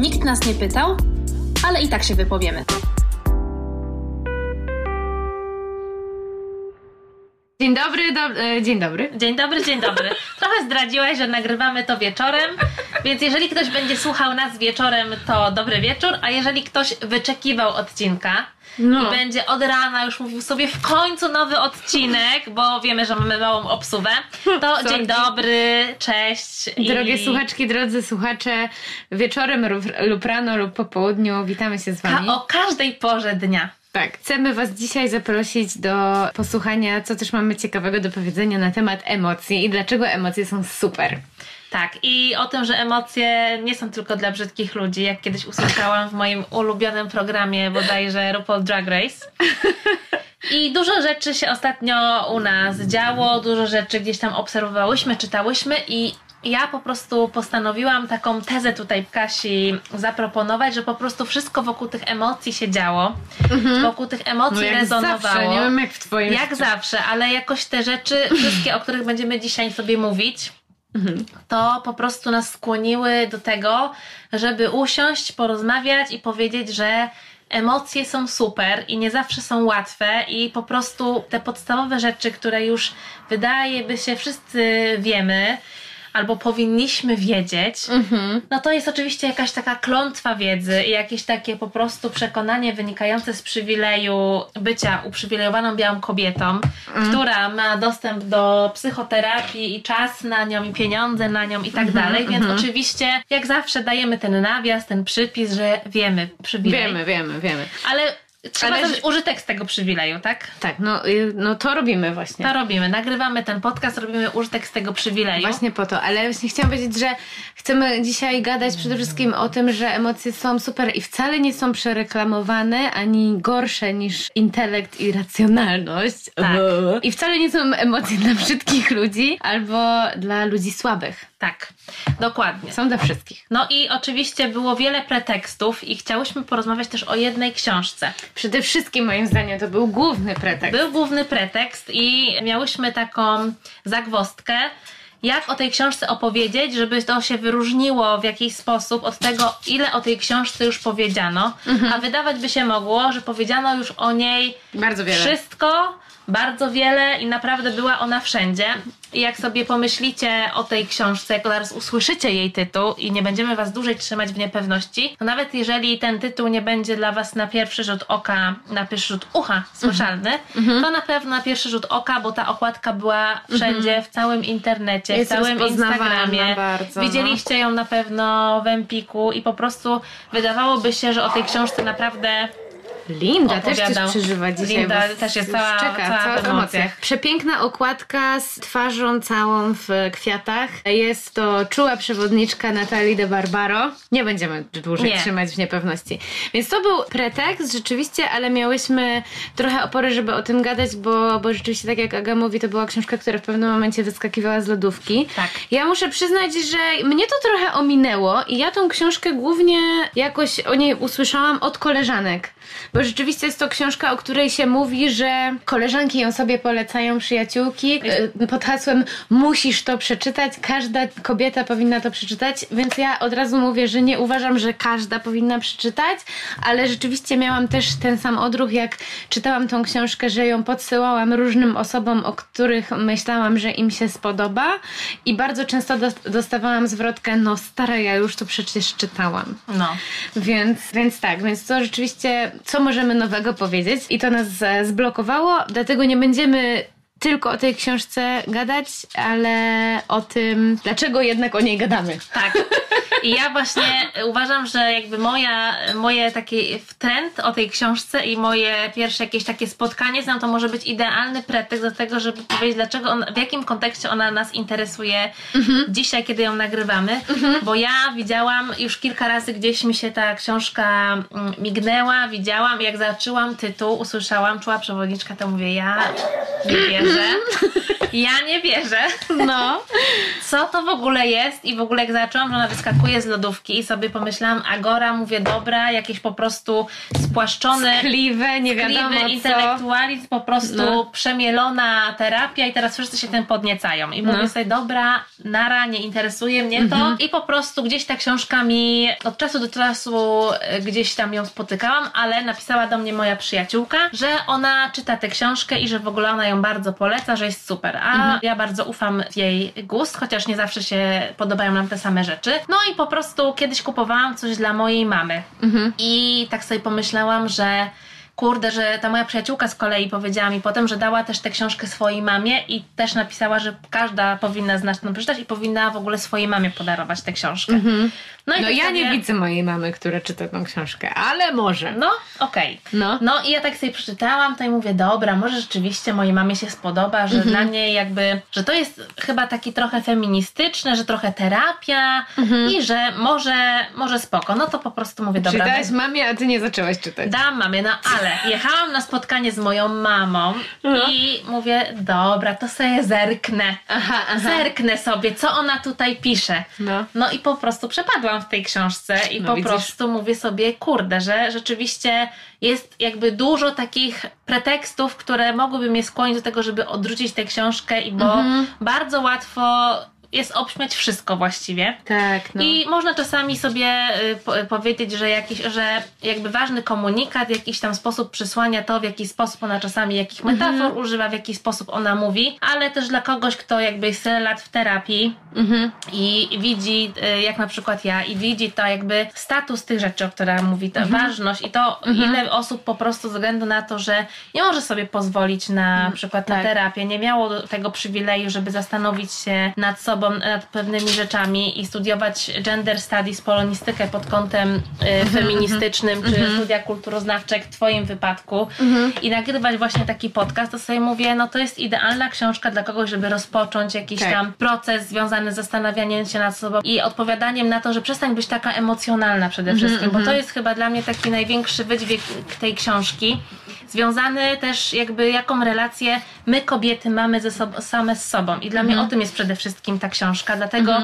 Nikt nas nie pytał, ale i tak się wypowiemy. Dzień dobry, do, e, dzień dobry. Dzień dobry, dzień dobry. Trochę zdradziłaś, że nagrywamy to wieczorem, więc jeżeli ktoś będzie słuchał nas wieczorem, to dobry wieczór, a jeżeli ktoś wyczekiwał odcinka No. i będzie od rana już mówił sobie w końcu nowy odcinek, bo wiemy, że mamy małą obsługę, to dzień dobry, cześć. Drogie i... słuchaczki, drodzy słuchacze, wieczorem lub, lub rano lub po południu witamy się z Wami. Ka- o każdej porze dnia. Tak, chcemy Was dzisiaj zaprosić do posłuchania, co też mamy ciekawego do powiedzenia na temat emocji i dlaczego emocje są super. Tak, i o tym, że emocje nie są tylko dla brzydkich ludzi, jak kiedyś usłyszałam w moim ulubionym programie bodajże RuPaul Drag Race. I dużo rzeczy się ostatnio u nas działo, dużo rzeczy gdzieś tam obserwowałyśmy, czytałyśmy i ja po prostu postanowiłam taką tezę tutaj Kasi zaproponować, że po prostu wszystko wokół tych emocji się działo, wokół tych emocji No jak rezonowało. zawsze, nie wiem jak w Twoim Jak życiu. zawsze, ale jakoś te rzeczy, wszystkie, o których będziemy dzisiaj sobie mówić, to po prostu nas skłoniły do tego, żeby usiąść, porozmawiać i powiedzieć, że emocje są super i nie zawsze są łatwe i po prostu te podstawowe rzeczy, które już wydaje by się wszyscy wiemy, albo powinniśmy wiedzieć, no to jest oczywiście jakaś taka klątwa wiedzy i jakieś takie po prostu przekonanie wynikające z przywileju bycia uprzywilejowaną białą kobietą, która ma dostęp do psychoterapii i czas na nią i pieniądze na nią i tak dalej, więc oczywiście jak zawsze dajemy ten nawias, ten przypis, że wiemy przywilej. Wiemy, wiemy, wiemy. Ale trzeba Ale- użytek z tego przywileju, tak? Tak, no, y, no to robimy właśnie. To robimy. Nagrywamy ten podcast, robimy użytek z tego przywileju. Właśnie po to, ale właśnie chciałam powiedzieć, że chcemy dzisiaj gadać przede wszystkim o tym, że emocje są super i wcale nie są przereklamowane ani gorsze niż intelekt i racjonalność. Tak. I wcale nie są emocje dla brzydkich ludzi albo dla ludzi słabych. Tak, dokładnie. Są dla wszystkich. No i oczywiście było wiele pretekstów i chciałyśmy porozmawiać też o jednej książce. Przede wszystkim moim zdaniem to był główny pretekst. Był główny pretekst i miałyśmy taką zagwostkę, jak o tej książce opowiedzieć, żeby to się wyróżniło w jakiś sposób od tego, ile o tej książce już powiedziano, a wydawać by się mogło, że powiedziano już o niej Bardzo wiele. wszystko, bardzo wiele i naprawdę była ona wszędzie. I jak sobie pomyślicie o tej książce, jak zaraz usłyszycie jej tytuł i nie będziemy was dłużej trzymać w niepewności, to nawet jeżeli ten tytuł nie będzie dla was na pierwszy rzut oka, na pierwszy rzut ucha słyszalny, to na pewno na pierwszy rzut oka, bo ta okładka była wszędzie, w całym internecie, Jest w całym Instagramie. bardzo, no. Widzieliście ją na pewno w Empiku i po prostu wydawałoby się, że o tej książce naprawdę Linda też opowiadał. coś przeżywa dzisiaj. Linda też jest cała- czeka, cała cała w w emocjach. Przepiękna okładka z twarzą całą w kwiatach. Jest to czuła przewodniczka Natalii de Barbaro. Nie będziemy dłużej Nie. trzymać w niepewności. Więc to był pretekst rzeczywiście, ale miałyśmy trochę opory, żeby o tym gadać, bo, bo rzeczywiście tak jak Aga mówi, to była książka, która w pewnym momencie wyskakiwała z lodówki. Tak. Ja muszę przyznać, że mnie to trochę ominęło i ja tą książkę głównie jakoś o niej usłyszałam od koleżanek. Bo rzeczywiście jest to książka, o której się mówi, że koleżanki ją sobie polecają, przyjaciółki, y, pod hasłem musisz to przeczytać, każda kobieta powinna to przeczytać, więc ja od razu mówię, że nie uważam, że każda powinna przeczytać, ale rzeczywiście miałam też ten sam odruch, jak czytałam tą książkę, że ją podsyłałam różnym osobom, o których myślałam, że im się spodoba i bardzo często dos- dostawałam zwrotkę, no stara, ja już to przecież czytałam. no. Więc, więc tak, więc to rzeczywiście, co możemy nowego powiedzieć. I to nas e, zblokowało, dlatego nie będziemy tylko o tej książce gadać, ale o tym, dlaczego jednak o niej gadamy. Tak. I ja właśnie uważam, że jakby moja, moje taki trend o tej książce i moje pierwsze jakieś takie spotkanie z nią to może być idealny pretekst do tego, żeby powiedzieć, dlaczego on, w jakim kontekście ona nas interesuje dzisiaj, kiedy ją nagrywamy. Bo ja widziałam już kilka razy gdzieś mi się ta książka mm, mignęła, widziałam, jak zaczęłam tytuł, usłyszałam, czuła przewodniczka, to mówię, ja nie wierzę. Ja nie wierzę. No. Co to w ogóle jest? I w ogóle jak zaczęłam, że ona wyskakuje z lodówki i sobie pomyślałam, Agora, mówię, dobra, jakieś po prostu spłaszczone Kliwe, nie wiadomo kliwy, co. intelektualizm, po prostu No. przemielona terapia i teraz wszyscy się tym podniecają. I No. mówię sobie, dobra, nara, nie interesuje mnie to. Mhm. I po prostu gdzieś ta książka mi od czasu do czasu e, gdzieś tam ją spotykałam, ale napisała do mnie moja przyjaciółka, że ona czyta tę książkę i że w ogóle ona ją bardzo poleca, że jest super. A Mhm. ja bardzo ufam w jej gust, chociaż nie zawsze się podobają nam te same rzeczy. No i po prostu kiedyś kupowałam coś dla mojej mamy. Mhm. I tak sobie pomyślałam, że kurde, że ta moja przyjaciółka z kolei powiedziała mi potem, że dała też tę książkę swojej mamie i też napisała, że każda powinna znać tą przeczytać i powinna w ogóle swojej mamie podarować tę książkę. I No tak ja sobie- nie widzę mojej mamy, która czyta tą książkę, ale może. No, okej. No. No i ja tak sobie przeczytałam to i mówię, dobra, może rzeczywiście mojej mamie się spodoba, że Mhm. dla niej jakby, że to jest chyba taki trochę feministyczne, że trochę terapia i że może, może spoko. No to po prostu mówię, dobra. Czytałaś mamie, a ty nie zaczęłaś czytać. Dam mamie, no ale jechałam na spotkanie z moją mamą No. i mówię, dobra, to sobie zerknę. Aha, aha. Zerknę sobie, co ona tutaj pisze. No. No i po prostu przepadłam w tej książce i No po widzisz. prostu mówię sobie, kurde, że rzeczywiście jest jakby dużo takich pretekstów, które mogłyby mnie skłonić do tego, żeby odrzucić tę książkę i bo Mhm. bardzo łatwo jest obśmiać wszystko właściwie. Tak, no. I można czasami sobie y, po, powiedzieć, że, jakiś, że jakby ważny komunikat, jakiś tam sposób przysłania to, w jaki sposób ona czasami jakich metafor Mhm. używa, w jaki sposób ona mówi, ale też dla kogoś, kto jakby jest tyle lat w terapii Mhm. i widzi, y, jak na przykład ja, i widzi to jakby status tych rzeczy, o których mówi, ta Mhm. ważność i to, ile osób po prostu ze względu na to, że nie może sobie pozwolić na przykład na tak. terapię, nie miało tego przywileju, żeby zastanowić się nad sobą, nad pewnymi rzeczami i studiować gender studies, polonistykę pod kątem y, feministycznym, czy studia kulturoznawcze, w Twoim wypadku. I nagrywać właśnie taki podcast, to sobie mówię, no to jest idealna książka dla kogoś, żeby rozpocząć jakiś Tak. tam proces związany z zastanawianiem się nad sobą i odpowiadaniem na to, że przestań być taka emocjonalna przede wszystkim, bo to jest chyba dla mnie taki największy wydźwięk tej książki, związany też jakby jaką relację my kobiety mamy ze sobą, same z sobą. I dla mnie o tym jest przede wszystkim ta książka, dlatego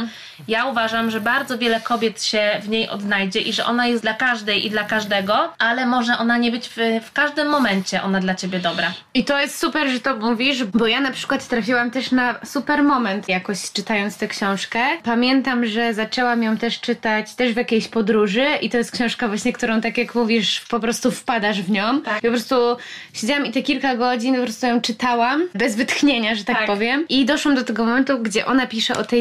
ja uważam, że bardzo wiele kobiet się w niej odnajdzie i że ona jest dla każdej i dla każdego, ale może ona nie być w, w każdym momencie ona dla ciebie dobra. I to jest super, że to mówisz, bo ja na przykład trafiłam też na super moment jakoś czytając tę książkę. Pamiętam, że zaczęłam ją też czytać też w jakiejś podróży i to jest książka właśnie, którą tak jak mówisz, po prostu wpadasz w nią. Tak. I po prostu siedziałam i te kilka godzin po prostu ją czytałam bez wytchnienia, że tak, Tak. powiem. I doszłam do tego momentu, gdzie ona pisze o tej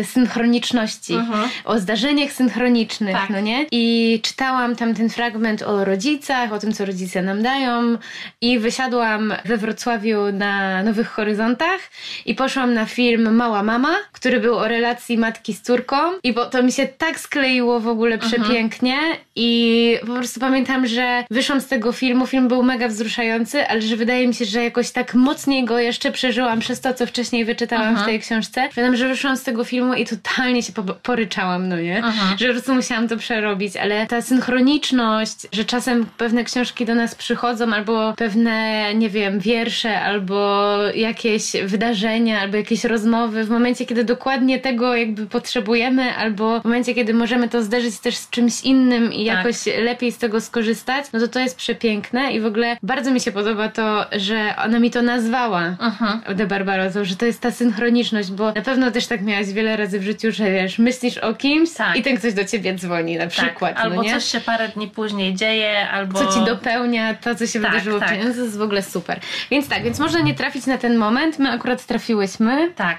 y, synchroniczności, Mhm. o zdarzeniach synchronicznych, Tak. no nie? I czytałam tam ten fragment o rodzicach, o tym, co rodzice nam dają i wysiadłam we Wrocławiu na Nowych Horyzontach i poszłam na film Mała Mama, który był o relacji matki z córką i bo to mi się tak skleiło w ogóle przepięknie i po prostu pamiętam, że wyszłam z tego filmu, film był mega wzruszający, ale że wydaje mi się, że jakoś tak mocniej go jeszcze przeżyłam przez to, co wcześniej wyczytałam w tej książce. Pamiętam, że wyszłam z tego filmu i totalnie się po- poryczałam, no nie? Mhm. Że po prostu musiałam to przerobić, ale ta synchroniczność, że czasem pewne książki do nas przychodzą, albo pewne, nie wiem, wiersze, albo jakieś wydarzenia, albo jakieś rozmowy w momencie, kiedy dokładnie tego jakby potrzebujemy, albo w momencie, kiedy możemy to zderzyć też z czymś innym i Tak. jakoś lepiej z tego skorzystać, no to to jest przepiękne i w ogóle bardzo mi się podoba to, że ona mi to nazwała. Mhm. De Barbaroso, że to jest ta synchroniczność, bo na pewno też tak miałaś wiele razy w życiu, że wiesz, myślisz o kimś Tak. i ten ktoś do ciebie dzwoni na przykład, tak. Albo no coś się parę dni później dzieje, albo... Co ci dopełnia to, co się Tak, wydarzyło tak. No To jest w ogóle super. Więc tak, więc można nie trafić na ten moment. My akurat trafiłyśmy. Tak.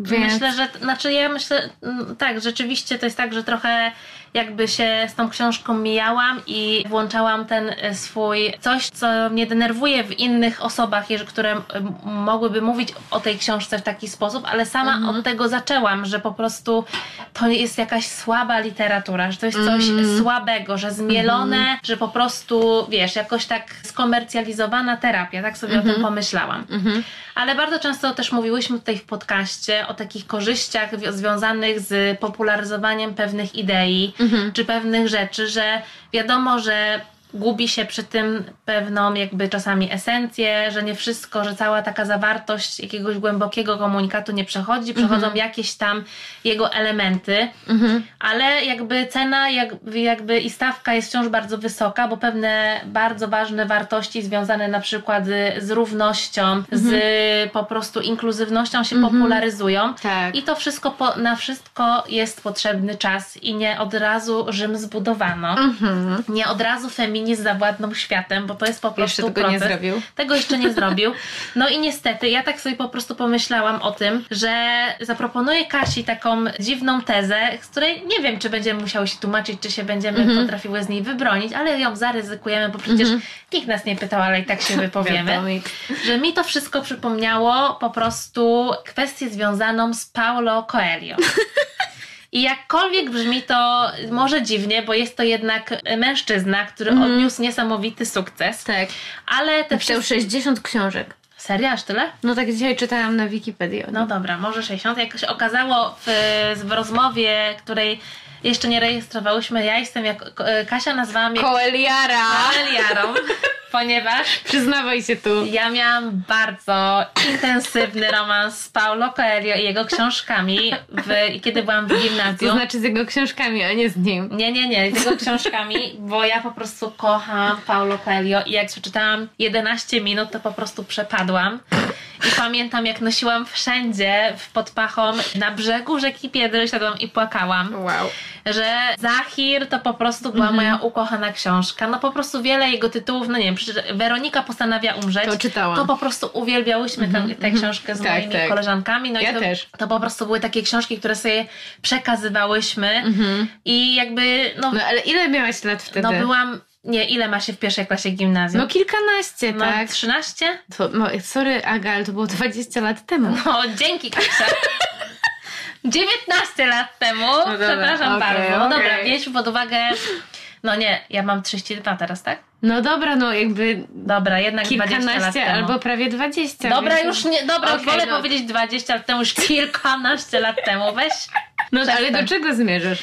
Więc- Myślę, że, znaczy ja myślę, mm, tak, rzeczywiście to jest tak, że trochę jakby się z tą książką mijałam i włączałam ten e, swój, coś co mnie denerwuje w innych osobach, które mogłyby mówić o tej książce w taki sposób, ale sama Mhm. od tego zaczęłam, że po prostu to jest jakaś słaba literatura, że to jest coś Mhm. słabego, że zmielone, że po prostu, wiesz, jakoś tak skomercjalizowana terapia, tak sobie Mhm. o tym pomyślałam. Ale bardzo często też mówiłyśmy tutaj w podcaście o takich korzyściach wi- związanych z popularyzowaniem pewnych idei Mhm. czy pewnych rzeczy, że wiadomo, że gubi się przy tym pewną jakby czasami esencję, że nie wszystko, że cała taka zawartość jakiegoś głębokiego komunikatu nie przechodzi, przechodzą jakieś tam jego elementy, ale jakby cena jakby, jakby i stawka jest wciąż bardzo wysoka, bo pewne bardzo ważne wartości związane na przykład z, z równością, z po prostu inkluzywnością się popularyzują. Tak. I to wszystko, po, na wszystko jest potrzebny czas i nie od razu Rzym zbudowano. Mhm. Nie od razu feminizm zawładnął światem, bo to jest po prostu Jeszcze tego nie proces. zrobił. Tego jeszcze nie zrobił. No i niestety, ja tak sobie po prostu pomyślałam o tym, że zaproponuję Kasi taką dziwną tezę, z której nie wiem, czy będziemy musiały się tłumaczyć, czy się będziemy Mhm. potrafiły z niej wybronić, ale ją zaryzykujemy, bo przecież nikt nas nie pytał, ale i tak się wypowiemy że mi to wszystko przypomniało po prostu kwestię związaną z Paulo Coelho. I jakkolwiek brzmi to może dziwnie, bo jest to jednak mężczyzna, który odniósł niesamowity sukces, Tak. ale te Napisał wszystkie... 60 książek. Serio, aż tyle? No tak dzisiaj czytałam na Wikipedii. No dobra, może 60. Jak się okazało w, w rozmowie, której jeszcze nie rejestrowałyśmy, ja jestem jak Kasia nazwała mnie Koeliara! Koeliarą, ponieważ Przyznawaj się tu. Ja miałam bardzo intensywny romans z Paulo Coelho i jego książkami, w, kiedy byłam w To gimnazjum. znaczy z jego książkami, a nie z nim. Nie, nie, nie, z jego książkami, bo ja po prostu kocham Paulo Coelho i jak przeczytałam 11 minut, to po prostu przepadłam. I pamiętam, jak nosiłam wszędzie w podpachą na brzegu rzeki Piedry, siadłam i płakałam Wow. że Zachir to po prostu była Mhm. moja ukochana książka. No po prostu wiele jego tytułów, no nie wiem, Weronika postanawia umrzeć. To czytałam. To po prostu uwielbiałyśmy tę, tę książkę z Tak, moimi tak. koleżankami. No Ja i to, też. to po prostu były takie książki, które sobie przekazywałyśmy i jakby, no, No ale ile miałaś lat wtedy? no byłam, nie, ile ma się w pierwszej klasie gimnazjum? No kilkanaście, No, tak? 13? To, no, sorry Aga, ale to było 20 lat temu. No, dzięki Kasia. 19 lat temu, dobra, przepraszam okej, bardzo. No okej. dobra, mieliśmy pod uwagę. No nie, ja mam 32 teraz, tak? No dobra, no jakby Dobra, jednak 20 lat kilkanaście temu. albo prawie 20. Dobra, więc- już nie, dobra, Okej, wolę no. powiedzieć 20 lat temu, już kilkanaście lat temu, weź. No ale do czego zmierzasz?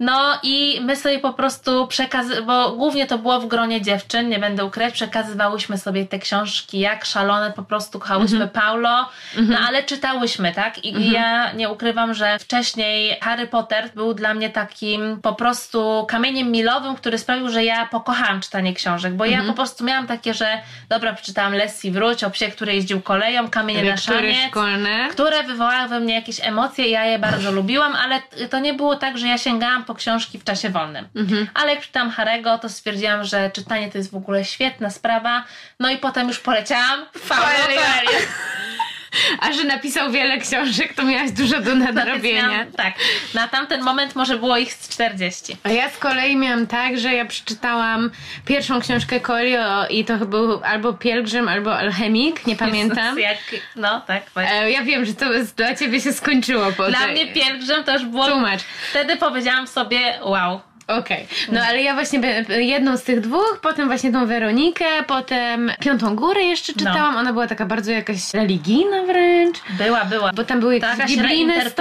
No i my sobie po prostu przekazy, bo głównie to było w gronie dziewczyn, nie będę ukrywać, przekazywałyśmy sobie te książki jak szalone, po prostu kochałyśmy Mhm. Paulo, no ale czytałyśmy, tak? I ja nie ukrywam, że wcześniej Harry Potter był dla mnie takim po prostu kamieniem milowym, który sprawił, że ja pokochałam czytanie książek, bo Mhm. ja po prostu miałam takie, że dobra, przeczytałam Leslie Wróć o psie, który jeździł koleją, Kamienie na szaniec, szkolne. które wywołały we mnie jakieś emocje i ja je bardzo lubiłam, ale to nie było tak, że ja sięgałam po książki w czasie wolnym. Mhm. Ale jak czytam Harego, to stwierdziłam, że czytanie to jest w ogóle świetna sprawa. No i potem już poleciałam. Coelho. A że napisał wiele książek, to miałaś dużo do nadrobienia. Miałam- Tak, na tamten moment może było ich z 40. A ja z kolei miałam tak, że ja przeczytałam pierwszą książkę Coelho i to chyba był albo Pielgrzym, albo Alchemik, nie pamiętam. Jak, no tak, właśnie. E, Ja wiem, że to dla ciebie się skończyło po Dla tej- mnie pielgrzym to już było... Tłumacz. Wtedy powiedziałam sobie, wow. Okej. No ale ja właśnie jedną z tych dwóch, potem właśnie tą Weronikę, potem Piątą Górę jeszcze No. czytałam. Ona była taka bardzo jakaś religijna wręcz. Była, była. Bo tam były jakieś biblijne z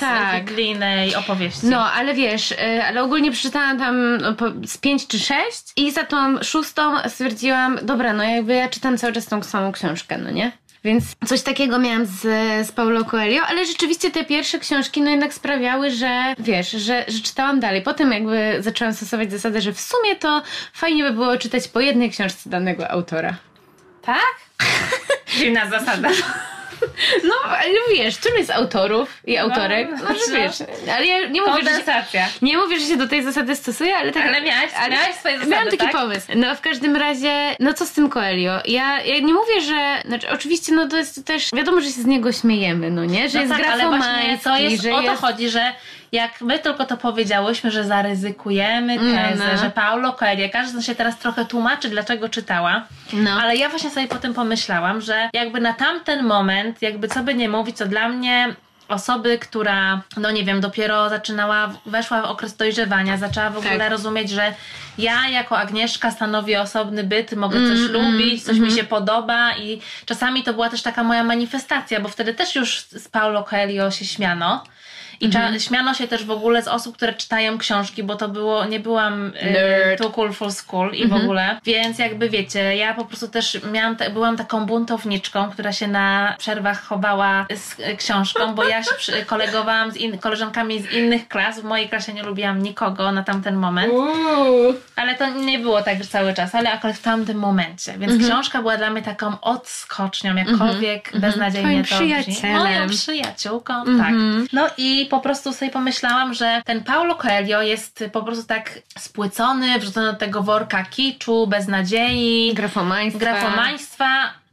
Tak. biblijnej opowieści. No, ale wiesz, y, ale ogólnie przeczytałam tam no, z pięć czy sześć i za tą szóstą stwierdziłam, dobra, no jakby ja czytam cały czas tą samą książkę, no nie? Więc coś takiego miałam z, z Paulo Coelho, ale rzeczywiście te pierwsze książki no jednak sprawiały, że wiesz, że, że czytałam dalej. Potem jakby zaczęłam stosować zasadę, że w sumie to fajnie by było czytać po jednej książce danego autora. Tak? Dziwna zasada. No, ale wiesz, czym jest autorów i autorek? No, że no. wiesz, ale ja nie mówię, że się, nie mówię, że się do tej zasady stosuję, ale tak... Ale miałaś, miałaś swoje zasady, Miałam taki tak? pomysł. No w każdym razie, no co z tym Coelho? Ja, ja nie mówię, że... Znaczy oczywiście, no to jest też... Wiadomo, że się z niego śmiejemy, no nie? Że No jest tak, ale właśnie grafomański, to jest, że o to jest... chodzi, że jak my tylko to powiedziałyśmy, że zaryzykujemy tezę, no. że Paulo Coelho, każdy się teraz trochę tłumaczy, dlaczego czytała, No. ale ja właśnie sobie potem pomyślałam, że jakby na tamten moment, jakby co by nie mówić, to dla mnie osoby, która, no nie wiem, dopiero zaczynała, weszła w okres dojrzewania, zaczęła w ogóle Tak. rozumieć, że ja jako Agnieszka stanowię osobny byt, mogę Mm, coś lubić, coś mi się podoba i czasami to była też taka moja manifestacja, bo wtedy też już z Paulo Coelho się śmiano. I cza- śmiano się też w ogóle z osób, które czytają książki, bo to było, nie byłam Nerd. too cool for school i w ogóle. Więc jakby wiecie, ja po prostu też miałam, te, byłam taką buntowniczką, która się na przerwach chowała z książką, bo ja się przy, kolegowałam z in, koleżankami z innych klas. W mojej klasie nie lubiłam nikogo na tamten moment. Uuu. Ale to nie było tak cały czas, ale akurat w tamtym momencie. Więc Mhm. książka była dla mnie taką odskocznią, jakkolwiek beznadziejnie Twoim to brzmi. przyjacielem. Moją przyjaciółką, Mhm. tak. No i po prostu sobie pomyślałam, że ten Paulo Coelho jest po prostu tak spłycony, wrzucony do tego worka kiczu, beznadziei, Grafomaństwa. grafomaństwa.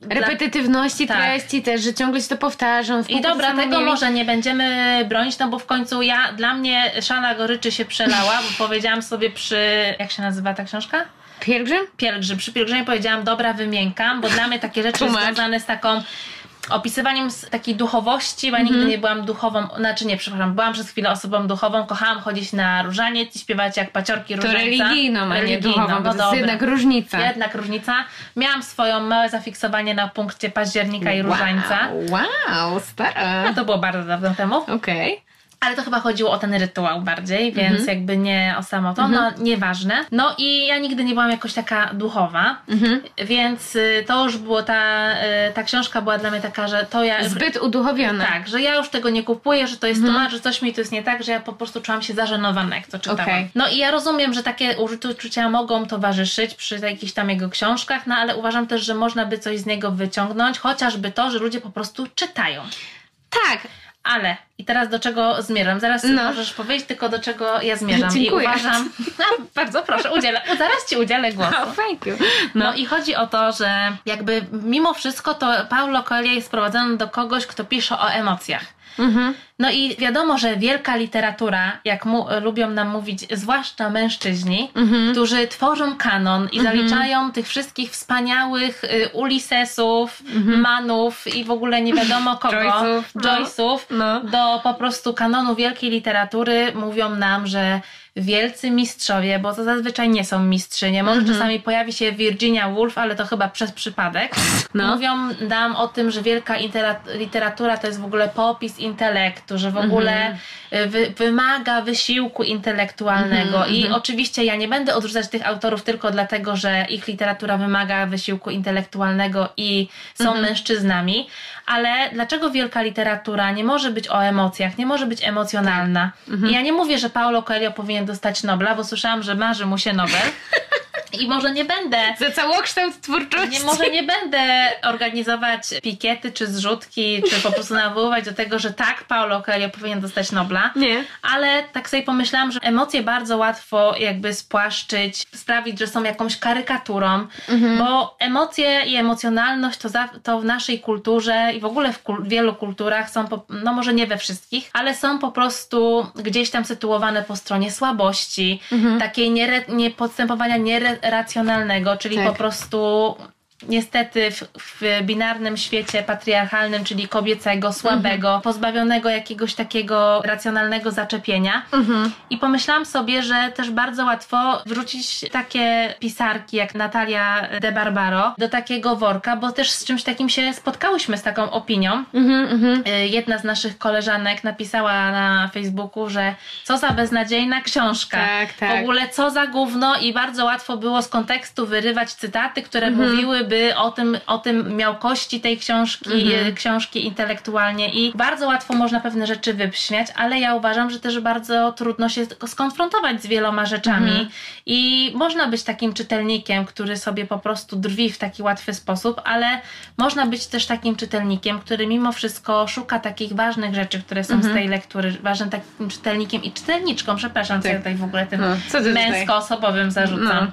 Repetytywności Tak. treści też, że ciągle się to powtarzam. W I dobra, tego mieli. może nie będziemy bronić, no bo w końcu ja, dla mnie szala goryczy się przelała, bo powiedziałam sobie przy, jak się nazywa ta książka? Pielgrzym? pielgrzym. Przy pielgrzymie powiedziałam, dobra, wymiękam, bo dla mnie takie rzeczy Tłumacz. związane z taką opisywaniem takiej duchowości, bo ja Mhm. nigdy nie byłam duchową, znaczy nie, przepraszam, byłam przez chwilę osobą duchową, kochałam chodzić na różaniec i śpiewać jak paciorki To różańca. religijną, a nie Religijną, duchową, bo no to jest dobra. jednak różnica. Jednak różnica. Miałam swoją małe zafiksowanie na punkcie października i różańca. Wow, wow stara. No to było bardzo dawno temu. Okej. Ale to chyba chodziło o ten rytuał bardziej, więc Mhm. jakby nie o samo to, no nieważne. No i ja nigdy nie byłam jakoś taka duchowa, Mhm. więc y, to już było, ta, y, ta książka była dla mnie taka, że to ja... Zbyt uduchowiona. Tak, że ja już tego nie kupuję, że to jest tłumacz, że coś mi tu jest nie tak, że ja po prostu czułam się zażenowana, jak to czytałam. Okej. No i ja rozumiem, że takie uczucia mogą towarzyszyć przy jakichś tam jego książkach, no ale uważam też, że można by coś z niego wyciągnąć, chociażby to, że ludzie po prostu czytają. Tak. Ale i teraz do czego zmierzam? Zaraz No. możesz powiedzieć tylko do czego ja zmierzam. Dziękuję. I uważam. No, bardzo proszę, udzielę, zaraz ci udzielę głosu. Oh, thank you. No. i chodzi o to, że jakby mimo wszystko to Paulo Coelho jest sprowadzony do kogoś, kto pisze o emocjach. Mhm. No i wiadomo, że wielka literatura, jak mu, lubią nam mówić, zwłaszcza mężczyźni, Mhm. którzy tworzą kanon i zaliczają tych wszystkich wspaniałych y, Ulyssesów, Manów i w ogóle nie wiadomo kogo, Joyce'ów, no. No. do po prostu kanonu wielkiej literatury mówią nam, że wielcy mistrzowie, bo to zazwyczaj nie są mistrzynie, może czasami pojawi się Virginia Woolf, ale to chyba przez przypadek. No. Mówią nam o tym, że wielka literatura to jest w ogóle popis intelektu, że w ogóle y, wy- wymaga wysiłku intelektualnego. I oczywiście ja nie będę odrzucać tych autorów tylko dlatego, że ich literatura wymaga wysiłku intelektualnego i są mężczyznami, ale dlaczego wielka literatura nie może być o emocjach, nie może być emocjonalna? I ja nie mówię, że Paulo Coelho powinien dostać Nobla, bo słyszałam, że marzy mu się Nobel. I może nie będę Za całokształt twórczości. nie, może nie będę organizować pikiety czy zrzutki, czy po prostu nawoływać do tego, że tak, Paulo Coelho powinien dostać Nobla. Nie. Ale tak sobie pomyślałam, że emocje bardzo łatwo jakby spłaszczyć, sprawić, że są jakąś karykaturą, bo emocje i emocjonalność to, za, to w naszej kulturze i w ogóle w kul- wielu kulturach są, po, no może nie we wszystkich, ale są po prostu gdzieś tam sytuowane po stronie słabości, takiej niere, nie, podstępowania nieracjonalnego, czyli Tak. po prostu niestety w, w binarnym świecie patriarchalnym, czyli kobiecego, słabego, pozbawionego jakiegoś takiego racjonalnego zaczepienia. I pomyślałam sobie, że też bardzo łatwo wrzucić takie pisarki jak Natalia de Barbaro do takiego worka, bo też z czymś takim się spotkałyśmy, z taką opinią. Mhm, mhm. Y, Jedna z naszych koleżanek napisała na Facebooku, że co za beznadziejna książka. Tak, tak. W ogóle co za gówno i bardzo łatwo było z kontekstu wyrywać cytaty, które mówiłyby o tym, o tym miałkości tej książki, y, książki intelektualnie i bardzo łatwo można pewne rzeczy wypśmiać, ale ja uważam, że też bardzo trudno się skonfrontować z wieloma rzeczami i można być takim czytelnikiem, który sobie po prostu drwi w taki łatwy sposób, ale można być też takim czytelnikiem, który mimo wszystko szuka takich ważnych rzeczy, które są z tej lektury, ważnym takim czytelnikiem i czytelniczką, przepraszam, co ja tutaj w ogóle tym No, męsko-osobowym zarzucam.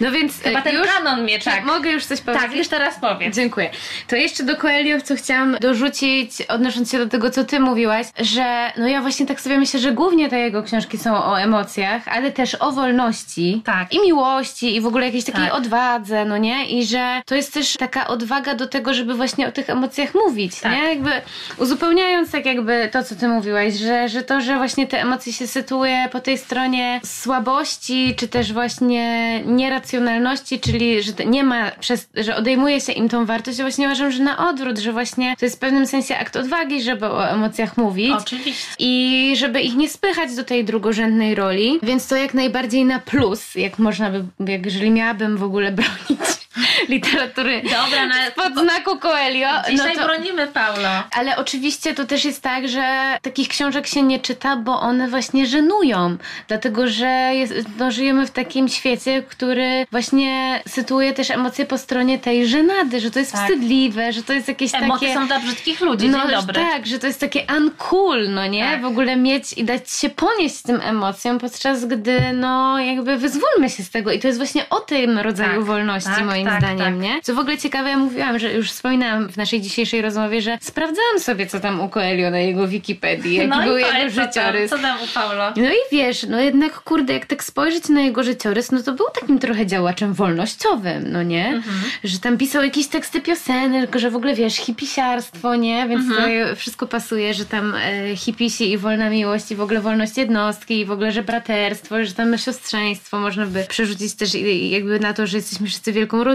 No. Więc Chyba e, ten już... kanon mnie tak. Mogę już powiedzieć? Tak, już teraz powiedz. Dziękuję. To jeszcze do Coelho, co chciałam dorzucić, odnosząc się do tego, co ty mówiłaś, że no ja właśnie tak sobie myślę, że głównie te jego książki są o emocjach, ale też o wolności. Tak. I miłości, i w ogóle jakiejś takiej Tak. odwadze, no nie? I że to jest też taka odwaga do tego, żeby właśnie o tych emocjach mówić, Tak. nie? Jakby uzupełniając tak jakby to, co ty mówiłaś, że, że to, że właśnie te emocje się sytuuje po tej stronie słabości, czy też właśnie racjonalności, czyli że nie ma, przez, że odejmuje się im tą wartość, ja właśnie uważam, że na odwrót, że właśnie to jest w pewnym sensie akt odwagi, żeby o emocjach mówić. Oczywiście. I żeby ich nie spychać do tej drugorzędnej roli, więc to jak najbardziej na plus, jak można by, jak jeżeli miałabym w ogóle bronić literatury Dobra, na... pod znaku Coelho. Dzisiaj no to, bronimy Paulo. ale oczywiście to też jest tak, że takich książek się nie czyta, bo one właśnie żenują. Dlatego, że jest, no, żyjemy w takim świecie, który właśnie sytuuje też emocje po stronie tej żenady, że to jest Tak. wstydliwe, że to jest jakieś Emocje takie... są dla brzydkich ludzi, No, dobry. tak, że to jest takie uncool, no nie? Tak. W ogóle mieć i dać się ponieść tym emocjom, podczas gdy, no, jakby wyzwólmy się z tego. I to jest właśnie o tym rodzaju Tak, wolności, tak, moim tak, zdaniem, tak. nie? Co w ogóle ciekawe, ja mówiłam, że już wspominałam w naszej dzisiejszej rozmowie, że sprawdzałam sobie, co tam u Coelho na jego Wikipedii, jaki no był jego co tam, życiorys. co tam u Paulo? No i wiesz, no jednak kurde, jak tak spojrzeć na jego życiorys, no to był takim trochę działaczem wolnościowym, no nie? Mhm. Że tam pisał jakieś teksty piosenek, że w ogóle wiesz, hipisiarstwo, nie? Więc Mhm. to wszystko pasuje, że tam e, hipisi i wolna miłość i w ogóle wolność jednostki i w ogóle, że braterstwo, że tam siostrzeństwo można by przerzucić też jakby na to, że jesteśmy wszyscy wielką rodziną.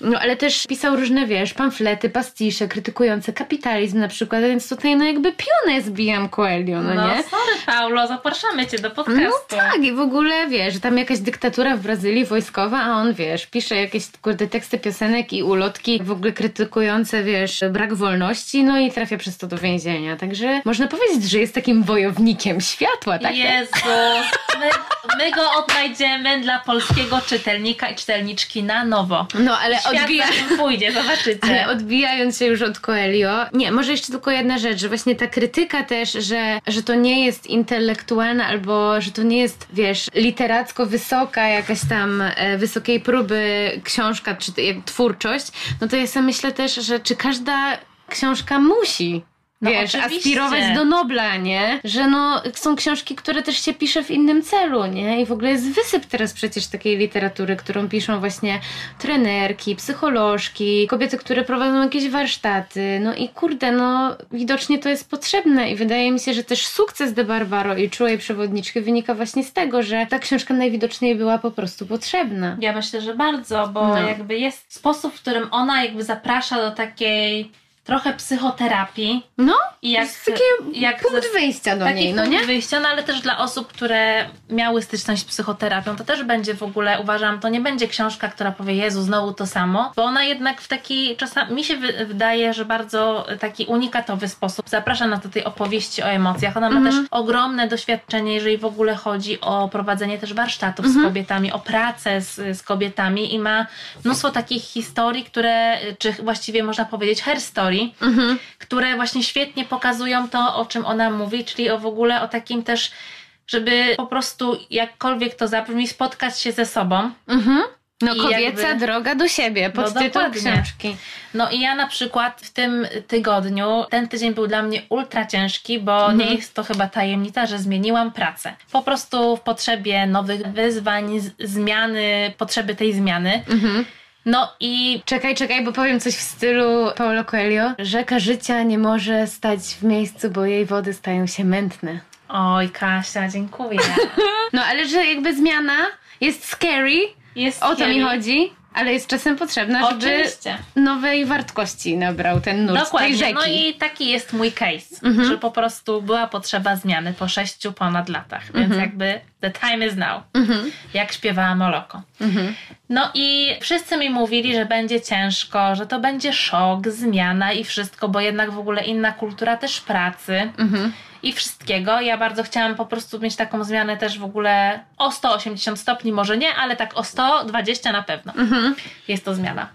No ale też pisał różne, wiesz, pamflety, pastisze krytykujące kapitalizm na przykład, więc tutaj no jakby pionę zbijam Coelho, no, No, nie? sorry Paulo, zapraszamy cię do podcastu. No tak, i w ogóle wiesz, tam jakaś dyktatura w Brazylii wojskowa, a on wiesz, pisze jakieś kurde teksty piosenek i ulotki w ogóle krytykujące, wiesz, brak wolności, no i trafia przez to do więzienia. Także można powiedzieć, że jest takim wojownikiem światła, tak? Jezus, my, my go odnajdziemy dla polskiego czytelnika i czytelniczki na nowo. No ale odbija... pójdzie, zobaczycie. Ale odbijając się już od Coelho, nie, może jeszcze tylko jedna rzecz, że właśnie ta krytyka też, że, że to nie jest intelektualna albo że to nie jest, wiesz, literacko wysoka jakaś tam e, wysokiej próby książka czy twórczość, no to ja sobie myślę też, że czy każda książka musi No wiesz, oczywiście. aspirować do Nobla, nie? Że no, są książki, które też się pisze w innym celu, nie? I w ogóle jest wysyp teraz przecież takiej literatury, którą piszą właśnie trenerki, psycholożki, kobiety, które prowadzą jakieś warsztaty. No i kurde, no widocznie to jest potrzebne i wydaje mi się, że też sukces De Barbaro i Czułej Przewodniczki wynika właśnie z tego, że ta książka najwidoczniej była po prostu potrzebna. Ja myślę, że bardzo, bo No. jakby jest sposób, w którym ona jakby zaprasza do takiej trochę psychoterapii. No, I jak, jest taki jak punkt wyjścia do niej, no punkt nie? wyjścia, no ale też dla osób, które miały styczność z psychoterapią, to też będzie w ogóle, uważam, to nie będzie książka, która powie, Jezu, znowu to samo, bo ona jednak w taki, czasami, mi się wy, wydaje, że bardzo taki unikatowy sposób zaprasza nas do tej opowieści o emocjach. Ona ma Mhm. też ogromne doświadczenie, jeżeli w ogóle chodzi o prowadzenie też warsztatów Mhm. z kobietami, o pracę z, z kobietami i ma mnóstwo takich historii, które, czy właściwie można powiedzieć her story, Mhm. które właśnie świetnie pokazują to, o czym ona mówi, czyli o w ogóle o takim też, żeby po prostu jakkolwiek to zabrzmi, spotkać się ze sobą. Mhm. No kobieca jakby- droga do siebie, pod No tytuł książki. No i ja na przykład w tym tygodniu, ten tydzień był dla mnie ultra ciężki, bo Mhm. nie jest to chyba tajemnica, że zmieniłam pracę. Po prostu w potrzebie nowych wyzwań, zmiany, potrzeby tej zmiany. Mhm. No i Czekaj, czekaj, bo powiem coś w stylu Paulo Coelho. Rzeka życia nie może stać w miejscu, bo jej wody stają się mętne. oj Kasia, dziękuję. No ale że jakby zmiana jest scary, Jest o to mi chodzi, ale jest czasem potrzebna, żeby Oczywiście. nowej wartości nabrał ten nurt tej Dokładnie. rzeki. No i taki jest mój case, Mhm. że po prostu była potrzeba zmiany po sześciu ponad latach, więc Mhm. jakby the time is now, Mhm. jak śpiewała Moloko. Mhm. No i wszyscy mi mówili, że będzie ciężko, że to będzie szok, zmiana i wszystko, bo jednak w ogóle inna kultura też pracy Mhm. I wszystkiego. Ja bardzo chciałam po prostu mieć taką zmianę też w ogóle o 180 stopni, może nie, ale tak o 120 na pewno Mhm. jest to zmiana.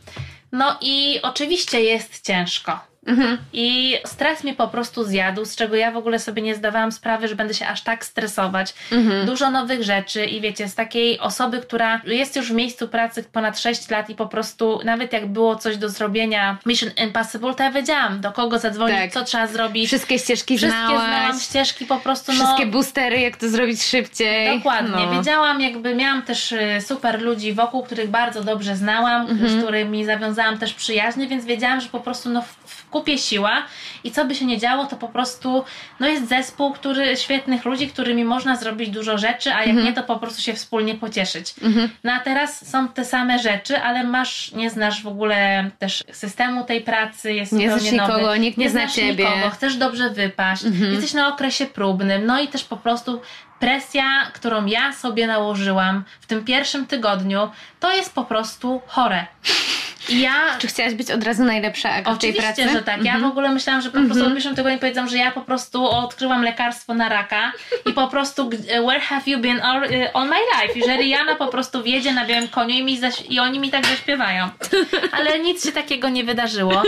No i oczywiście jest ciężko. Mhm. I stres mnie po prostu zjadł, z czego ja w ogóle sobie nie zdawałam sprawy, że będę się aż tak stresować. Mhm. Dużo nowych rzeczy i wiecie, z takiej osoby, która jest już w miejscu pracy ponad 6 lat i po prostu nawet jak było coś do zrobienia Mission Impossible, to ja wiedziałam do kogo zadzwonić, Tak. co trzeba zrobić. Wszystkie ścieżki Wszystkie znałaś. znałam ścieżki po prostu. Wszystkie no, boostery, jak to zrobić szybciej. Dokładnie. No. Wiedziałam, jakby miałam też y, super ludzi wokół, których bardzo dobrze znałam, Mhm. z którymi zawiązałam też przyjaźnie, więc wiedziałam, że po prostu no, w- kupie siła i co by się nie działo, to po prostu no jest zespół który, świetnych ludzi, którymi można zrobić dużo rzeczy, a jak Mhm. nie, to po prostu się wspólnie pocieszyć. No a teraz są te same rzeczy, ale masz, nie znasz w ogóle też systemu tej pracy, jest Nie zupełnie znasz nowy. nikogo, nikt nie zna znasz ciebie. Nikogo, chcesz dobrze wypaść, Mhm. jesteś na okresie próbnym, no i też po prostu presja, którą ja sobie nałożyłam w tym pierwszym tygodniu, to jest po prostu chore. Ja Czy chciałaś być od razu najlepsza Aga, w tej Oczywiście, pracy? Mhm. że tak. Ja w ogóle myślałam, że po prostu od pierwszym tygodniu powiedzą, że ja po prostu odkryłam lekarstwo na raka i po prostu where have you been all, y, all my life? I że Rihanna po prostu wjedzie na białym koniu i, mi zaś- i oni mi tak zaśpiewają. Ale nic się takiego nie wydarzyło.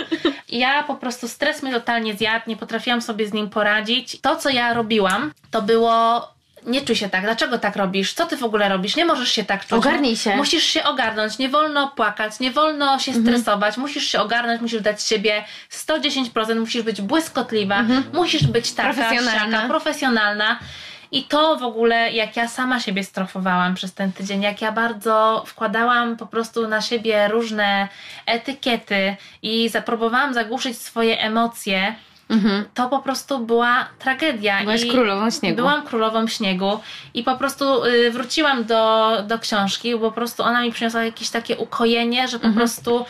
Ja po prostu stres mnie totalnie zjadł, nie potrafiłam sobie z nim poradzić. To, co ja robiłam, to było nie czuj się tak, dlaczego tak robisz? Co ty w ogóle robisz? Nie możesz się tak czuć. Ogarnij się. Musisz się ogarnąć, nie wolno płakać, nie wolno się stresować, musisz się ogarnąć, musisz dać siebie 110%, musisz być błyskotliwa, musisz być taka, Profesjonalna. siaka, profesjonalna. I to w ogóle, jak ja sama siebie strofowałam przez ten tydzień, jak ja bardzo wkładałam po prostu na siebie różne etykiety i zapróbowałam zagłuszyć swoje emocje, Mhm. to po prostu była tragedia. Byłaś I królową śniegu. Byłam królową śniegu i po prostu y, wróciłam do, do książki, bo po prostu ona mi przyniosła jakieś takie ukojenie, że po Mhm. prostu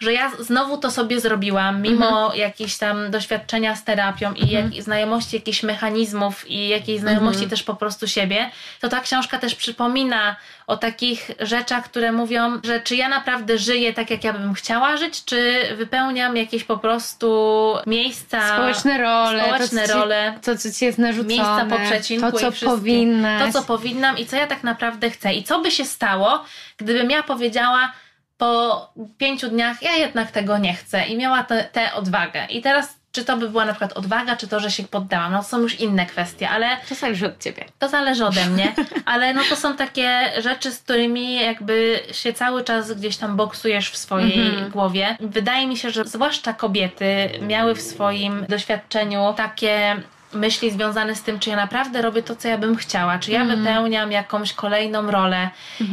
że ja znowu to sobie zrobiłam, mimo Mhm. jakichś tam doświadczenia z terapią i jak, znajomości jakichś mechanizmów i jakiejś znajomości Mhm. też po prostu siebie, to ta książka też przypomina o takich rzeczach, które mówią, że czy ja naprawdę żyję tak, jak ja bym chciała żyć, czy wypełniam jakieś po prostu miejsca Społeczne role. społeczne to, co ci, role, To, co ci jest narzucone. miejsca po przecinku To, co i powinnaś. To, co powinnam i co ja tak naprawdę chcę. I co by się stało, gdybym ja powiedziała po pięciu dniach, ja jednak tego nie chcę i miała tę odwagę. I teraz, czy to by była na przykład odwaga, czy to, że się poddałam, no są już inne kwestie, ale To zależy od ciebie. to zależy ode mnie, ale no to są takie rzeczy, z którymi jakby się cały czas gdzieś tam boksujesz w swojej Mhm. głowie. Wydaje mi się, że zwłaszcza kobiety miały w swoim doświadczeniu takie myśli związane z tym, czy ja naprawdę robię to, co ja bym chciała, czy ja Mhm. wypełniam jakąś kolejną rolę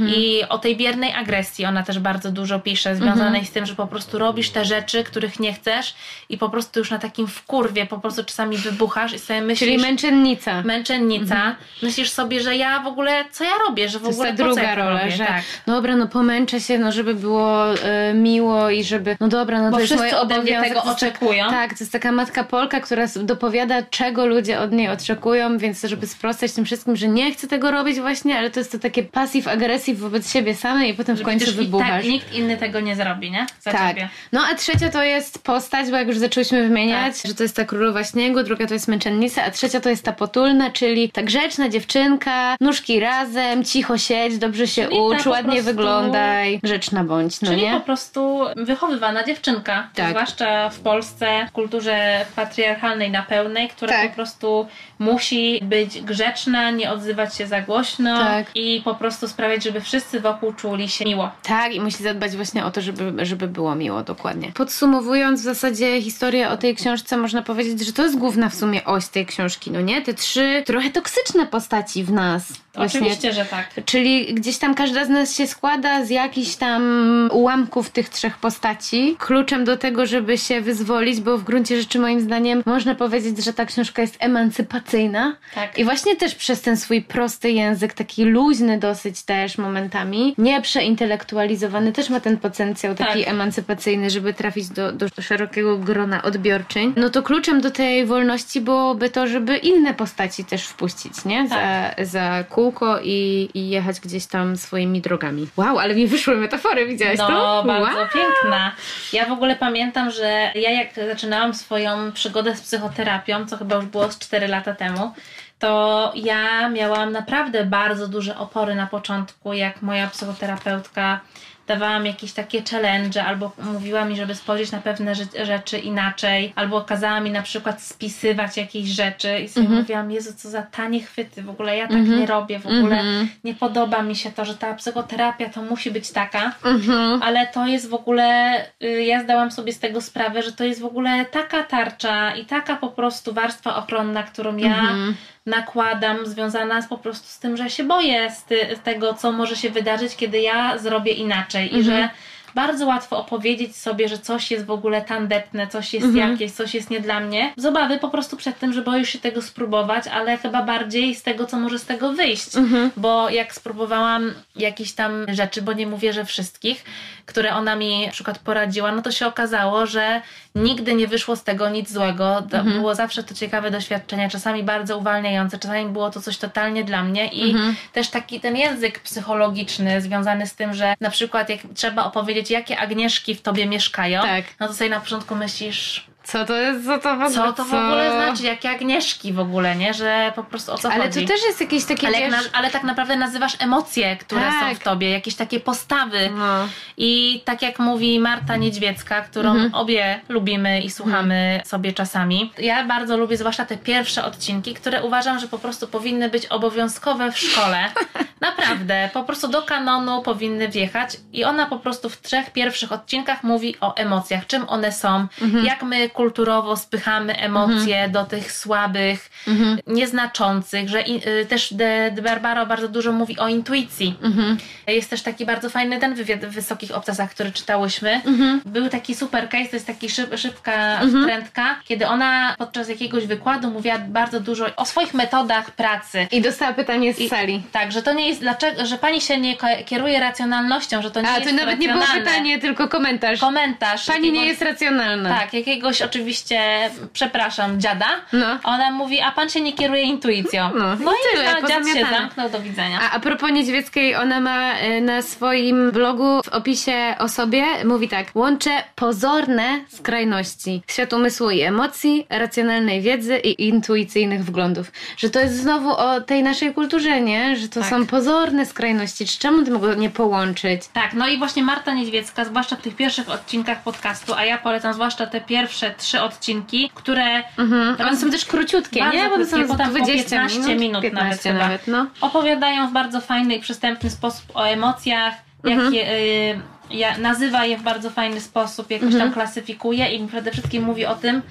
i o tej biernej agresji ona też bardzo dużo pisze, związanej Mhm. z tym, że po prostu robisz te rzeczy, których nie chcesz i po prostu już na takim wkurwie po prostu czasami wybuchasz i sobie myślisz... Czyli męczennica. Męczennica. Myślisz sobie, że ja w ogóle, co ja robię, że w To jest ogóle ta co druga ja rola, robię? że tak. dobra, no pomęczę się, no żeby było e, miło i żeby, no dobra, no Bo to jest moje obowiązek. tego jest oczekują. Tak, to jest taka matka Polka, która dopowiada, czego ludzie od niej oczekują, więc żeby sprostać tym wszystkim, że nie chce tego robić właśnie, ale to jest to takie pasyw agresji wobec siebie samej i potem w końcu i wybuchasz. Tak, nikt inny tego nie zrobi, nie? Za Tak. ciebie. No a trzecia to jest postać, bo jak już zaczęłyśmy wymieniać, Tak. że to jest ta królowa śniegu, druga to jest męczennica, a trzecia to jest ta potulna, czyli ta grzeczna dziewczynka, nóżki razem, cicho siedź, dobrze się Czyli ucz, ładnie prostu- wyglądaj, grzeczna bądź, no Czyli nie? po prostu wychowywana dziewczynka. Tak. Zwłaszcza w Polsce, w kulturze patriarchalnej na pełnej, która Tak. Po prostu musi być grzeczna, nie odzywać się za głośno Tak. i po prostu sprawiać, żeby wszyscy wokół czuli się miło. Tak, i musi zadbać właśnie o to, żeby, żeby było miło, dokładnie. Podsumowując w zasadzie historię o tej książce, można powiedzieć, że to jest główna w sumie oś tej książki, no nie? Te trzy trochę toksyczne postaci w nas. Właśnie. Oczywiście, że tak. Czyli gdzieś tam każda z nas się składa z jakichś tam ułamków tych trzech postaci. Kluczem do tego, żeby się wyzwolić, bo w gruncie rzeczy moim zdaniem można powiedzieć, że ta książka jest emancypacyjna. Tak. I właśnie też przez ten swój prosty język, taki luźny dosyć też momentami, nie przeintelektualizowany, też ma ten potencjał taki Tak. emancypacyjny, żeby trafić do, do szerokiego grona odbiorczyń. No to kluczem do tej wolności byłoby to, żeby inne postaci też wpuścić, nie? Za, Tak. za kółko i, i jechać gdzieś tam swoimi drogami. Wow, ale mi wyszły metafory, widziałaś No, to? bardzo wow. piękna. Ja w ogóle pamiętam, że ja jak zaczynałam swoją przygodę z psychoterapią, co chyba już było z 4 lata temu, to ja miałam naprawdę bardzo duże opory na początku, jak moja psychoterapeutka dawała mi jakieś takie challenge, albo mówiła mi, żeby spojrzeć na pewne rze- rzeczy inaczej, albo kazała mi na przykład spisywać jakieś rzeczy i sobie mówiłam, Jezu, co za tanie chwyty, w ogóle ja tak nie robię, w ogóle Mhm. nie podoba mi się to, że ta psychoterapia to musi być taka, Mhm. ale to jest w ogóle, y, ja zdałam sobie z tego sprawę, że to jest w ogóle taka tarcza i taka po prostu warstwa ochronna, którą ja Mhm. Nakładam, związana z, po prostu z tym, że się boję z, ty, z tego, co może się wydarzyć, kiedy ja zrobię inaczej i Mhm. że bardzo łatwo opowiedzieć sobie, że coś jest w ogóle tandetne, coś jest Mhm. jakieś, coś jest nie dla mnie. Z obawy po prostu przed tym, że boisz się tego spróbować, ale chyba bardziej z tego, co może z tego wyjść. Mhm. Bo jak spróbowałam jakieś tam rzeczy, bo nie mówię, że wszystkich, które ona mi na przykład poradziła, no to się okazało, że nigdy nie wyszło z tego nic złego. Mhm. Było zawsze to ciekawe doświadczenie, czasami bardzo uwalniające, czasami było to coś totalnie dla mnie i Mhm. też taki ten język psychologiczny związany z tym, że na przykład jak trzeba opowiedzieć, jakie Agnieszki w tobie mieszkają, Tak. no to sobie na początku myślisz, Co to jest, co to w ogóle? co to w ogóle znaczy, jakie Agnieszki w ogóle, nie? Że po prostu o co Ale chodzi. to też jest jakieś takie, ale, wiesz... na, ale tak naprawdę nazywasz emocje, które Tak. są w tobie, jakieś takie postawy. No. I tak jak mówi Marta Niedźwiecka, którą Mhm. obie lubimy i słuchamy sobie czasami. Ja bardzo lubię zwłaszcza te pierwsze odcinki, które uważam, że po prostu powinny być obowiązkowe w szkole. Naprawdę, po prostu do kanonu powinny wjechać i ona po prostu w trzech pierwszych odcinkach mówi o emocjach, czym one są, Mhm. jak my kulturowo spychamy emocje do tych słabych, Mhm. nieznaczących, że y, też De, De Barbaro bardzo dużo mówi o intuicji. Mhm. Jest też taki bardzo fajny ten wywiad w Wysokich Obcasach, który czytałyśmy. Mhm. Był taki super case, to jest taki szyb, szybka wtrętka, kiedy ona podczas jakiegoś wykładu mówiła bardzo dużo o swoich metodach pracy. I dostała pytanie z I- sali. Tak, że to nie jest, dlaczego, że pani się nie kieruje racjonalnością, że to nie A, jest to nawet nie było pytanie, tylko komentarz. Komentarz. Pani nie jakiegoś- jest racjonalna. Tak, jakiegoś oczywiście, przepraszam, dziada. No. Ona mówi, a pan się nie kieruje intuicją. No, i no i tyle, dziad się zamknął, do widzenia. A, a propos Niedźwieckiej, ona ma e, na swoim blogu w opisie o sobie, mówi tak, łączę pozorne skrajności, świat umysłu i emocji, racjonalnej wiedzy i intuicyjnych wglądów. Że to jest znowu o tej naszej kulturze, nie? Że to Tak. są pozorne skrajności. Czy czemu tego nie połączyć? Tak, no i właśnie Marta Niedźwiecka, zwłaszcza w tych pierwszych odcinkach podcastu, a ja polecam zwłaszcza te pierwsze trzy odcinki, które Mhm. One są też króciutkie, nie? Bo to są po 20 15 minut, minut nawet 15 chyba. nawet, no. opowiadają w bardzo fajny i przystępny sposób o emocjach, Mhm. jak je, y, ja, nazywa je w bardzo fajny sposób, jakoś Mhm. tam klasyfikuje i przede wszystkim mówi o tym,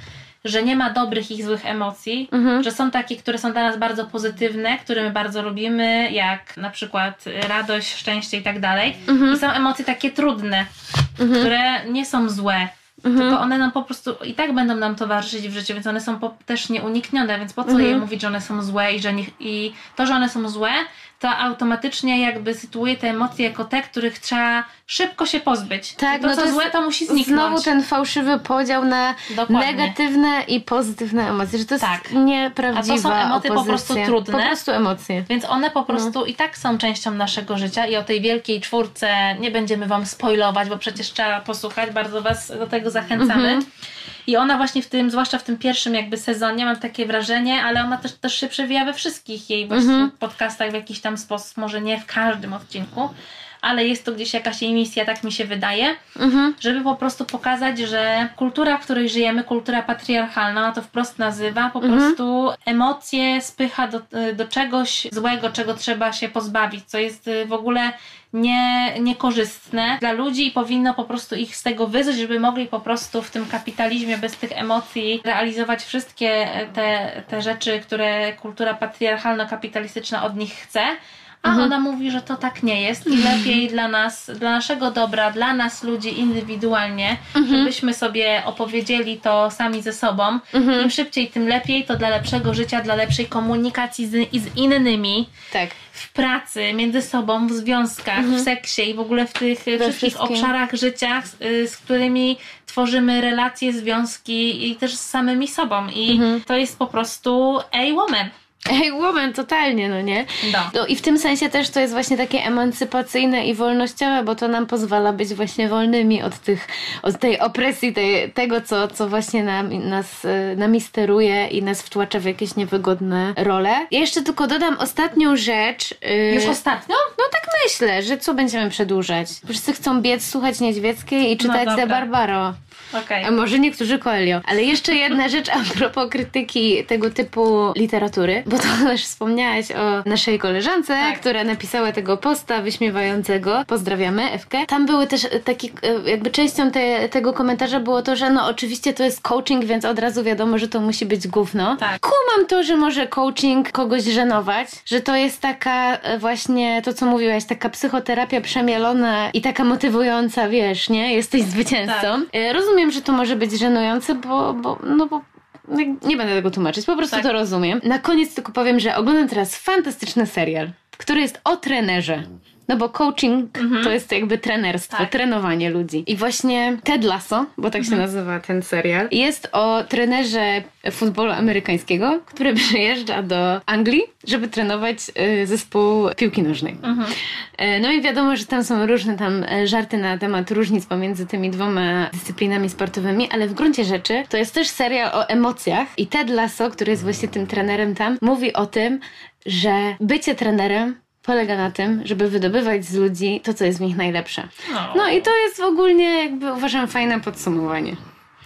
że nie ma dobrych i złych emocji, Mhm. że są takie, które są dla nas bardzo pozytywne, które my bardzo lubimy, jak na przykład radość, szczęście i tak dalej. Mhm. I są emocje takie trudne, które nie są złe. Mhm. Tylko one nam po prostu i tak będą nam towarzyszyć w życiu, więc one są po, też nieuniknione, więc po co Mhm. je mówić, że one są złe i że nie, i to, że one są złe, to automatycznie jakby sytuuje te emocje jako te, których trzeba szybko się pozbyć. Tak, to, no co to złe, to musi zniknąć. Znowu ten fałszywy podział na Dokładnie. negatywne i pozytywne emocje, że to jest Tak. nieprawdziwa A to są emocje po opozycja. prostu trudne. Po prostu emocje. Więc one po prostu No. i tak są częścią naszego życia i o tej wielkiej czwórce nie będziemy Wam spoilować, bo przecież trzeba posłuchać, bardzo Was do tego zachęcamy. Mhm. I ona właśnie w tym, zwłaszcza w tym pierwszym jakby sezonie, mam takie wrażenie, ale ona też, też się przewija we wszystkich jej właśnie Mhm. podcastach w jakiś tam sposób, może nie w każdym odcinku, ale jest to gdzieś jakaś jej misja, tak mi się wydaje, Mhm. żeby po prostu pokazać, że kultura, w której żyjemy, kultura patriarchalna, ona to wprost nazywa, po Mhm. prostu emocje spycha do, do czegoś złego, czego trzeba się pozbawić, co jest w ogóle nie, niekorzystne dla ludzi i powinno po prostu ich z tego wyzwać, żeby mogli po prostu w tym kapitalizmie bez tych emocji realizować wszystkie te, te rzeczy, które kultura patriarchalno-kapitalistyczna od nich chce. A Mhm. ona mówi, że to tak nie jest i lepiej dla nas, dla naszego dobra, dla nas ludzi indywidualnie, Mhm. żebyśmy sobie opowiedzieli to sami ze sobą. Mhm. Im szybciej, tym lepiej, to dla lepszego życia, dla lepszej komunikacji z, i z innymi Tak. w pracy, między sobą, w związkach, w seksie i w ogóle w tych wszystkich Mhm. wszystkim. obszarach życia, z, y, z którymi tworzymy relacje, związki i też z samymi sobą. I Mhm. to jest po prostu a woman. Ej, woman, totalnie, no nie? No. No i w tym sensie też to jest właśnie takie emancypacyjne i wolnościowe, bo to nam pozwala być właśnie wolnymi od tych, od tej opresji, tej, tego, co, co właśnie nam, nas, y, nami steruje i nas wtłacza w jakieś niewygodne role. Ja jeszcze tylko dodam ostatnią rzecz. y, Już ostatnio? No tak myślę, że co będziemy przedłużać? Wszyscy chcą biec, słuchać Niedźwieckiej i czytać. The Barbaro. Okej. A może niektórzy Coelho. Ale jeszcze jedna rzecz a propos krytyki tego typu literatury, bo to też wspomniałaś o naszej koleżance, Tak. która napisała tego posta wyśmiewającego. Pozdrawiamy, Ewkę. Tam były też taki, e, jakby częścią te, tego komentarza było to, że no oczywiście to jest coaching, więc od razu wiadomo, że to musi być gówno. Tak. Kumam to, że może coaching kogoś żenować, że to jest taka e, właśnie to, co mówiłaś, taka psychoterapia przemielona i taka motywująca, wiesz, nie? Jesteś zwycięzcą. Tak. E, Rozumiem, że to może być żenujące, bo, bo no bo nie będę tego tłumaczyć, po prostu Tak. to rozumiem. Na koniec tylko powiem, że oglądam teraz fantastyczny serial, który jest o trenerze. No bo coaching to jest jakby trenerstwo, Tak. trenowanie ludzi. I właśnie Ted Lasso, bo tak się nazywa ten serial, jest o trenerze futbolu amerykańskiego, który przyjeżdża do Anglii, żeby trenować y, zespół piłki nożnej. E, No i wiadomo, że tam są różne tam e, żarty na temat różnic pomiędzy tymi dwoma dyscyplinami sportowymi, ale w gruncie rzeczy to jest też serial o emocjach i Ted Lasso, który jest właśnie tym trenerem tam, mówi o tym, że bycie trenerem polega na tym, żeby wydobywać z ludzi to, co jest w nich najlepsze. No i to jest ogólnie jakby uważam fajne podsumowanie.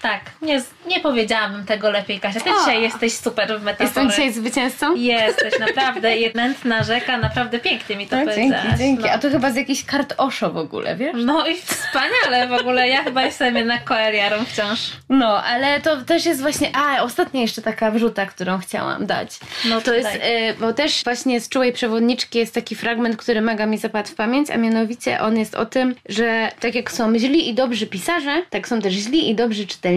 Tak, nie, nie powiedziałabym tego lepiej, Kasia. Ty O. dzisiaj jesteś super w metafory. Jestem dzisiaj zwycięzcą? Jesteś, naprawdę. I mętna rzeka, naprawdę pięknie mi to No, dzięki, powiedziałaś. dzięki. No. A to chyba z jakichś kart Osho w ogóle, wiesz? No i wspaniale w ogóle. Ja chyba jestem jednak koeriarą wciąż. No, ale to też jest właśnie. A, ostatnia jeszcze taka wrzuta, którą chciałam dać. No To jest, y, bo też właśnie z czułej przewodniczki jest taki fragment, który mega mi zapadł w pamięć, a mianowicie on jest o tym, że tak jak są źli i dobrzy pisarze, tak są też źli i dobrzy czytelnicy.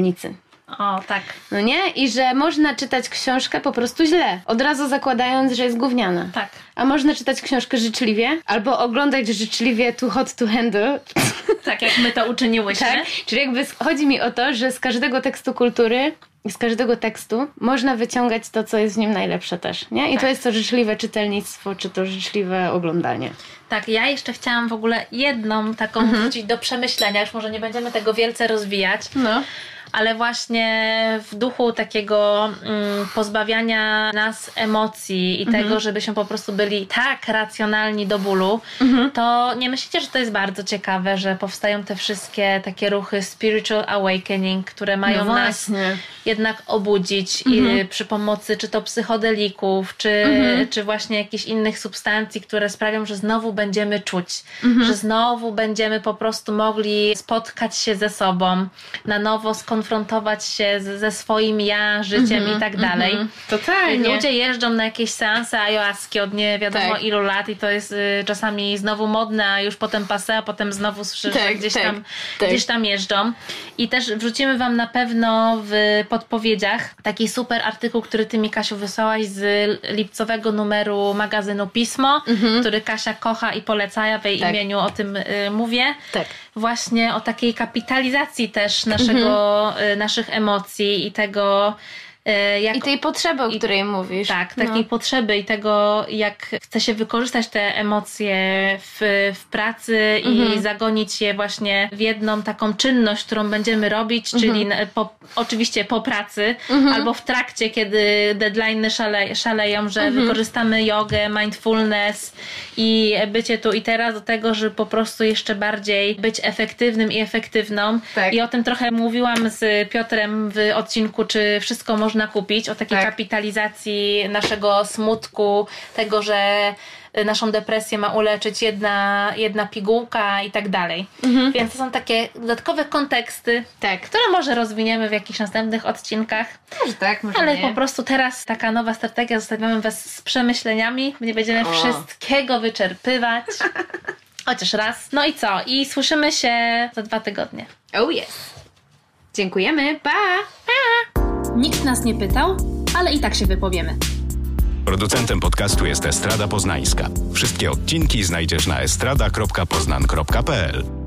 O, tak. No nie? I że można czytać książkę po prostu źle, od razu zakładając, że jest gówniana. Tak. A można czytać książkę życzliwie, albo oglądać życzliwie Too Hot to Handle, Tak jak my to uczyniłyśmy. tak? Czyli jakby chodzi mi o to, że z każdego tekstu kultury i z każdego tekstu można wyciągać to, co jest w nim najlepsze też, nie? I Tak. to jest to życzliwe czytelnictwo, czy to życzliwe oglądanie. Tak, ja jeszcze chciałam w ogóle jedną taką Mhm. wrzucić do przemyślenia. Już może nie będziemy tego wielce rozwijać. No. Ale właśnie w duchu takiego mm, pozbawiania nas emocji i Mhm. tego, żebyśmy po prostu byli tak racjonalni do bólu, Mhm. to nie myślicie, że to jest bardzo ciekawe, że powstają te wszystkie takie ruchy spiritual awakening, które mają No nas. Mhm. jednak obudzić i przy pomocy czy to psychodelików, czy, Mhm. czy właśnie jakichś innych substancji, które sprawią, że znowu będziemy czuć, Mhm. że znowu będziemy po prostu mogli spotkać się ze sobą, na nowo skonfrontować się z, ze swoim ja, życiem i tak dalej. Totalnie. Ludzie jeżdżą na jakieś seanse ayahuaski od nie wiadomo Tak. ilu lat i to jest y, czasami znowu modne, a już potem passe, a potem znowu słyszę, że Tak, gdzieś, tak, tam, tak. gdzieś tam jeżdżą. I też wrzucimy Wam na pewno w podpowiedziach taki super artykuł, który Ty mi Kasiu wysłałaś z lipcowego numeru magazynu Pismo, który Kasia kocha i poleca, ja w jej. Tak. imieniu o tym y, mówię. Tak. Właśnie o takiej kapitalizacji też naszego, y, naszych emocji i tego, jak I tej potrzeby, o której mówisz. tak, No. takiej potrzeby i tego, jak chce się wykorzystać te emocje w, w pracy Mhm. i zagonić je właśnie w jedną taką czynność, którą będziemy robić, Mhm. czyli po, oczywiście po pracy albo w trakcie, kiedy deadline'y szale, szaleją, że Mhm. wykorzystamy jogę, mindfulness i bycie tu i teraz do tego, żeby po prostu jeszcze bardziej być efektywnym i efektywną. Tak. I o tym trochę mówiłam z Piotrem w odcinku, czy wszystko można kupić, o takiej Tak. kapitalizacji naszego smutku, tego, że naszą depresję ma uleczyć jedna, jedna pigułka i tak dalej. Mhm. Więc to są takie dodatkowe konteksty, Tak. które może rozwiniemy w jakichś następnych odcinkach, Może tak, może ale nie. po prostu teraz taka nowa strategia, zostawiamy Was z przemyśleniami, nie będziemy O. wszystkiego wyczerpywać. Chociaż raz. No i co? I słyszymy się za dwa tygodnie. Oh yes. Dziękujemy. Pa! Nikt nas nie pytał, ale i tak się wypowiemy. Producentem podcastu jest Estrada Poznańska. Wszystkie odcinki znajdziesz na estrada.poznan.pl.